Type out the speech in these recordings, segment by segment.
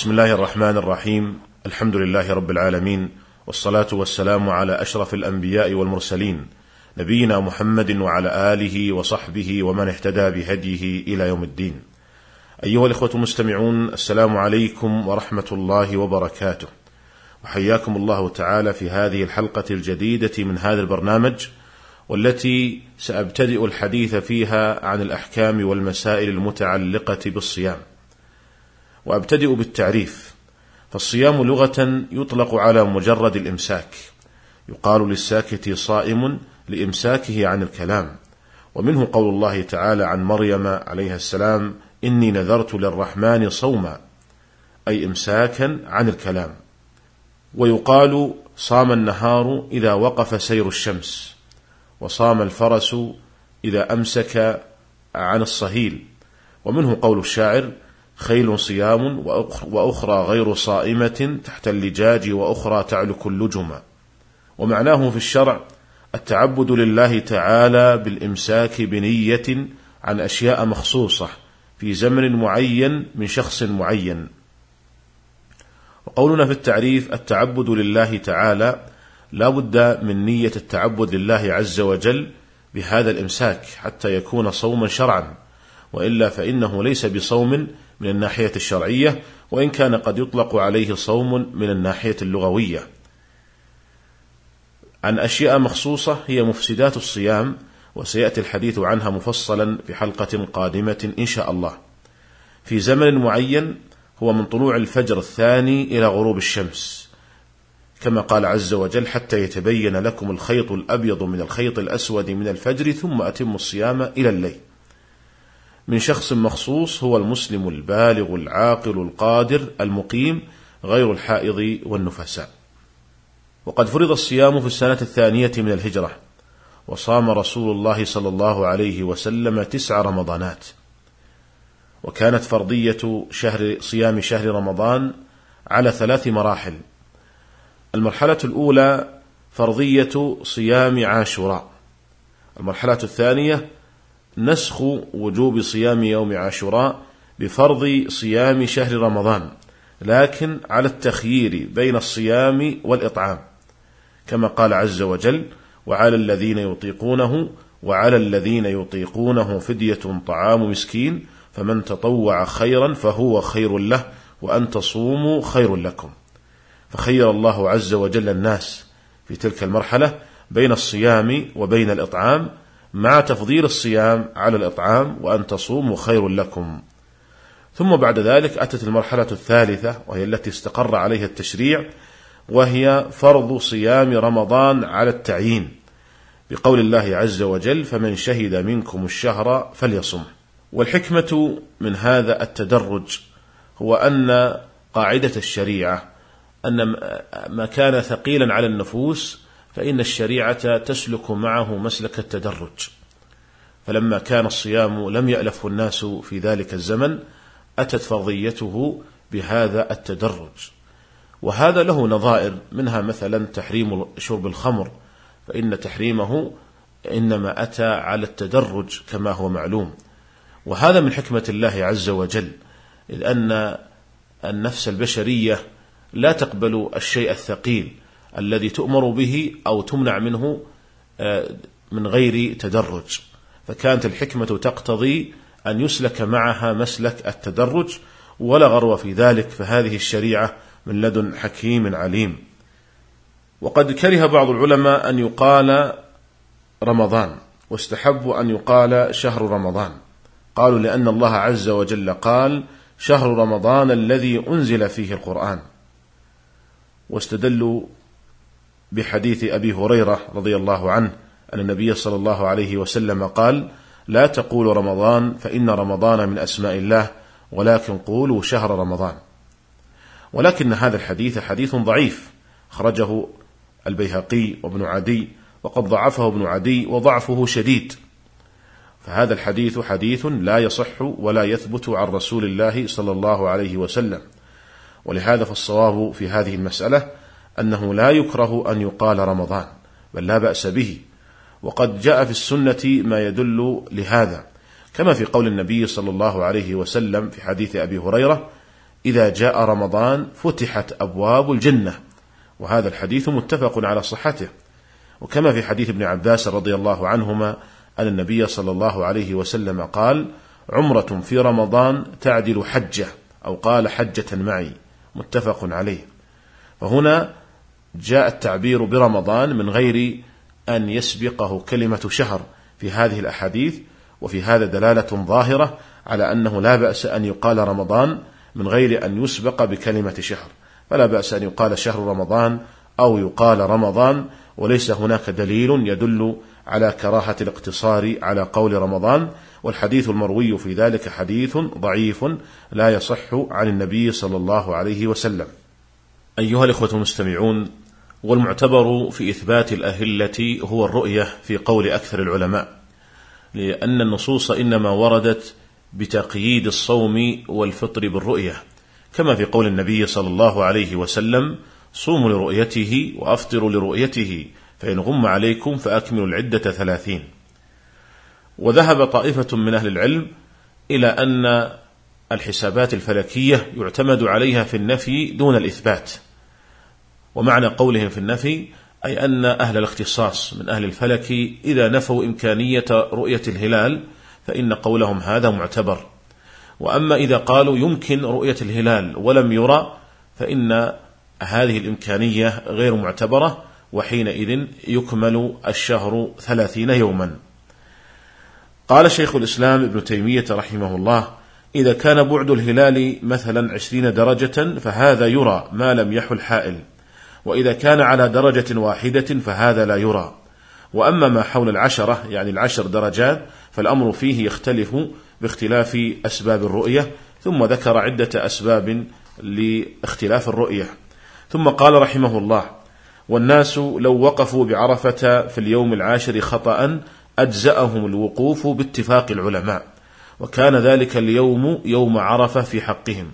بسم الله الرحمن الرحيم. الحمد لله رب العالمين والصلاة والسلام على أشرف الأنبياء والمرسلين نبينا محمد وعلى آله وصحبه ومن اهتدى بهديه إلى يوم الدين. أيها الإخوة المستمعون السلام عليكم ورحمة الله وبركاته. وحياكم الله تعالى في هذه الحلقة الجديدة من هذا البرنامج والتي سأبتدئ الحديث فيها عن الأحكام والمسائل المتعلقة بالصيام. وأبتدئ بالتعريف فالصيام لغة يطلق على مجرد الإمساك يقال للساكت صائم لإمساكه عن الكلام ومنه قول الله تعالى عن مريم عليها السلام إني نذرت للرحمن صوما أي إمساكا عن الكلام ويقال صام النهار إذا وقف سير الشمس وصام الفرس إذا أمسك عن الصهيل ومنه قول الشاعر خيل صيام وأخرى غير صائمة تحت اللجاج وأخرى تعلك اللجم. ومعناه في الشرع التعبد لله تعالى بالإمساك بنية عن أشياء مخصوصة في زمن معين من شخص معين. وقولنا في التعريف التعبد لله تعالى لا بد من نية التعبد لله عز وجل بهذا الإمساك حتى يكون صوما شرعا. وإلا فإنه ليس بصوم من الناحية الشرعية وإن كان قد يطلق عليه صوم من الناحية اللغوية. عن أشياء مخصوصة هي مفسدات الصيام وسيأتي الحديث عنها مفصلا في حلقة قادمة إن شاء الله. في زمن معين هو من طلوع الفجر الثاني إلى غروب الشمس. كما قال عز وجل حتى يتبين لكم الخيط الأبيض من الخيط الأسود من الفجر ثم أتموا الصيام إلى الليل. من شخص مخصوص هو المسلم البالغ العاقل القادر المقيم غير الحائض والنفساء. وقد فرض الصيام في السنة الثانية من الهجرة، وصام رسول الله صلى الله عليه وسلم تسع رمضانات. وكانت فرضية شهر صيام شهر رمضان على ثلاث مراحل. المرحلة الأولى فرضية صيام عاشوراء. المرحلة الثانية نسخ وجوب صيام يوم عاشوراء بفرض صيام شهر رمضان لكن على التخيير بين الصيام والإطعام كما قال عز وجل وعلى الذين يطيقونه وعلى الذين يطيقونه فدية طعام مسكين فمن تطوع خيرا فهو خير له وأن تصوموا خير لكم. فخير الله عز وجل الناس في تلك المرحلة بين الصيام وبين الإطعام مع تفضيل الصيام على الإطعام وأن تصوموا خير لكم. ثم بعد ذلك أتت المرحلة الثالثة وهي التي استقر عليها التشريع وهي فرض صيام رمضان على التعيين. بقول الله عز وجل فمن شهد منكم الشهر فليصم. والحكمة من هذا التدرج هو أن قاعدة الشريعة أن ما كان ثقيلا على النفوس فإن الشريعة تسلك معه مسلك التدرج. فلما كان الصيام لم يألفه الناس في ذلك الزمن أتت فرضيته بهذا التدرج. وهذا له نظائر منها مثلا تحريم شرب الخمر فإن تحريمه إنما أتى على التدرج كما هو معلوم. وهذا من حكمة الله عز وجل إذ أن النفس البشرية لا تقبل الشيء الثقيل الذي تؤمر به أو تمنع منه آه، من غير تدرج. فكانت الحكمة تقتضي أن يسلك معها مسلك التدرج ولا غرو في ذلك. فهذه الشريعة من لدن حكيم عليم. وقد كره بعض العلماء أن يقال رمضان واستحب أن يقال شهر رمضان. قالوا لأن الله عز وجل قال شهر رمضان الذي أنزل فيه القرآن. واستدلوا بحديث أبي هريرة رضي الله عنه أن النبي صلى الله عليه وسلم قال: لا تقولوا رمضان فإن رمضان من أسماء الله ولكن قولوا شهر رمضان. ولكن هذا الحديث حديث ضعيف خرجه البيهقي وابن عدي وقد ضعفه ابن عدي وضعفه شديد. فهذا الحديث حديث لا يصح ولا يثبت عن رسول الله صلى الله عليه وسلم. ولهذا فالصواب في هذه المسألة أنه لا يكره أن يقال رمضان بل لا بأس به. وقد جاء في السنة ما يدل لهذا. كما في قول النبي صلى الله عليه وسلم في حديث أبي هريرة إذا جاء رمضان فتحت أبواب الجنة. وهذا الحديث متفق على صحته. وكما في حديث ابن عباس رضي الله عنهما أن النبي صلى الله عليه وسلم قال عمرة في رمضان تعدل حجة أو قال حجة معي. متفق عليه. فهنا جاء التعبير برمضان من غير أن يسبقه كلمة شهر في هذه الأحاديث وفي هذا دلالة ظاهرة على أنه لا بأس أن يقال رمضان من غير أن يسبق بكلمة شهر فلا بأس أن يقال شهر رمضان أو يقال رمضان وليس هناك دليل يدل على كراهة الاقتصار على قول رمضان والحديث المروي في ذلك حديث ضعيف لا يصح عن النبي صلى الله عليه وسلم. أيها الإخوة المستمعون والمعتبر في إثبات الأهلة هو الرؤية في قول أكثر العلماء لأن النصوص إنما وردت بتقييد الصوم والفطر بالرؤية كما في قول النبي صلى الله عليه وسلم صوموا لرؤيته وأفطروا لرؤيته فإن غم عليكم فأكملوا العدة ثلاثين وذهب طائفة من أهل العلم إلى أن الحسابات الفلكية يعتمد عليها في النفي دون الإثبات. ومعنى قولهم في النفي أي أن أهل الاختصاص من أهل الفلك إذا نفوا إمكانية رؤية الهلال فإن قولهم هذا معتبر. وأما إذا قالوا يمكن رؤية الهلال ولم يرى فإن هذه الإمكانية غير معتبرة وحينئذ يكمل الشهر ثلاثين يوما. قال شيخ الإسلام ابن تيمية رحمه الله إذا كان بعد الهلال مثلا عشرين درجة فهذا يرى ما لم يحل حائل وإذا كان على درجة واحدة فهذا لا يرى. وأما ما حول العشرة يعني العشر درجات فالأمر فيه يختلف باختلاف أسباب الرؤية ثم ذكر عدة أسباب لاختلاف الرؤية. ثم قال رحمه الله والناس لو وقفوا بعرفة في اليوم العاشر خطأ أجزأهم الوقوف باتفاق العلماء وكان ذلك اليوم يوم عرفة في حقهم.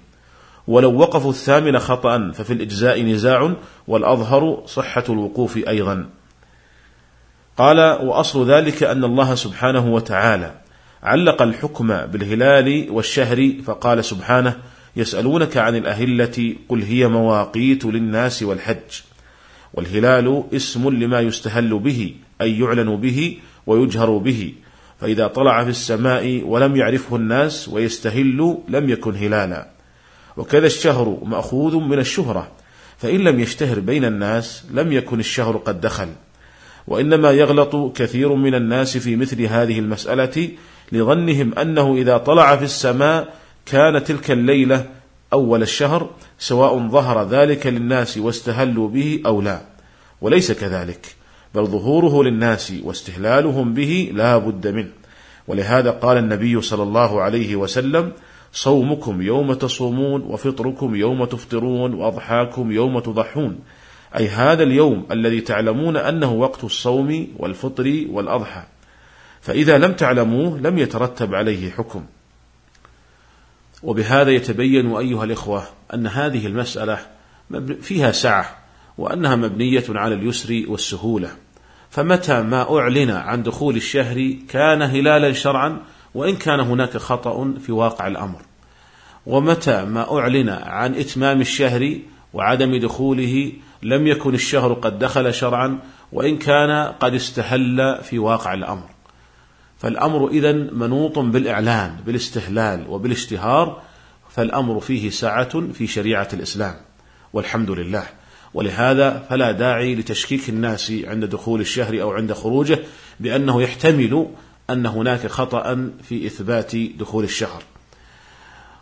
ولو وقفوا الثامن خطأ ففي الإجزاء نزاع والأظهر صحة الوقوف أيضا. قال وأصل ذلك أن الله سبحانه وتعالى علق الحكم بالهلال والشهر فقال سبحانه يسألونك عن الأهلة قل هي مواقيت للناس والحج. والهلال اسم لما يستهل به أي يعلن به ويجهر به فإذا طلع في السماء ولم يعرفه الناس ويستهل لم يكن هلالا. وكذا الشهر مأخوذ من الشهرة فإن لم يشتهر بين الناس لم يكن الشهر قد دخل وإنما يغلط كثير من الناس في مثل هذه المسألة لظنهم أنه إذا طلع في السماء كان تلك الليلة أول الشهر سواء ظهر ذلك للناس واستهلوا به أو لا وليس كذلك بل ظهوره للناس واستهلالهم به لا بد منه ولهذا قال النبي صلى الله عليه وسلم صومكم يوم تصومون وفطركم يوم تفطرون وأضحاكم يوم تضحون. أي هذا اليوم الذي تعلمون أنه وقت الصوم والفطر والأضحى. فإذا لم تعلموه لم يترتب عليه حكم. وبهذا يتبين أيها الإخوة أن هذه المسألة فيها سعة وأنها مبنية على اليسر والسهولة. فمتى ما أعلن عن دخول الشهر كان هلالا شرعا وإن كان هناك خطأ في واقع الأمر. ومتى ما أعلن عن إتمام الشهر وعدم دخوله لم يكن الشهر قد دخل شرعا وإن كان قد استهل في واقع الأمر. فالأمر إذا منوط بالإعلان بالاستهلال وبالاشتهار فالأمر فيه سعة في شريعة الإسلام. والحمد لله. ولهذا فلا داعي لتشكيك الناس عند دخول الشهر أو عند خروجه بأنه يحتمل أن هناك خطأ في إثبات دخول الشهر.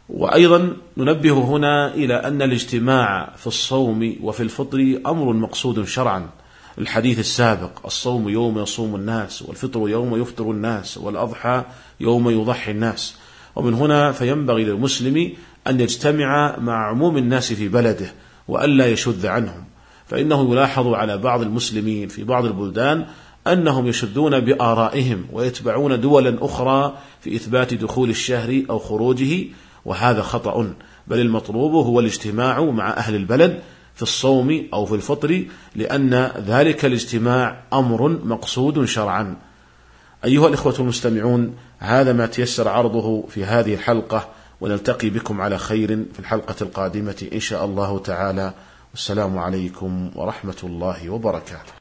وأيضا ننبه هنا إلى أن الاجتماع في الصوم وفي الفطر أمر مقصود شرعا. الحديث السابق الصوم يوم يصوم الناس والفطر يوم يفطر الناس والأضحى يوم يضحي الناس. ومن هنا فينبغي للمسلم أن يجتمع مع عموم الناس في بلده وألا يشذ عنهم. فإنه يلاحظ على بعض المسلمين في بعض البلدان أنهم يشدون بآرائهم ويتبعون دولا أخرى في إثبات دخول الشهر أو خروجه وهذا خطأ بل المطلوب هو الاجتماع مع أهل البلد في الصوم أو في الفطر لأن ذلك الاجتماع أمر مقصود شرعا. أيها الإخوة المستمعون هذا ما تيسر عرضه في هذه الحلقة ونلتقي بكم على خير في الحلقة القادمة إن شاء الله تعالى. والسلام عليكم ورحمة الله وبركاته.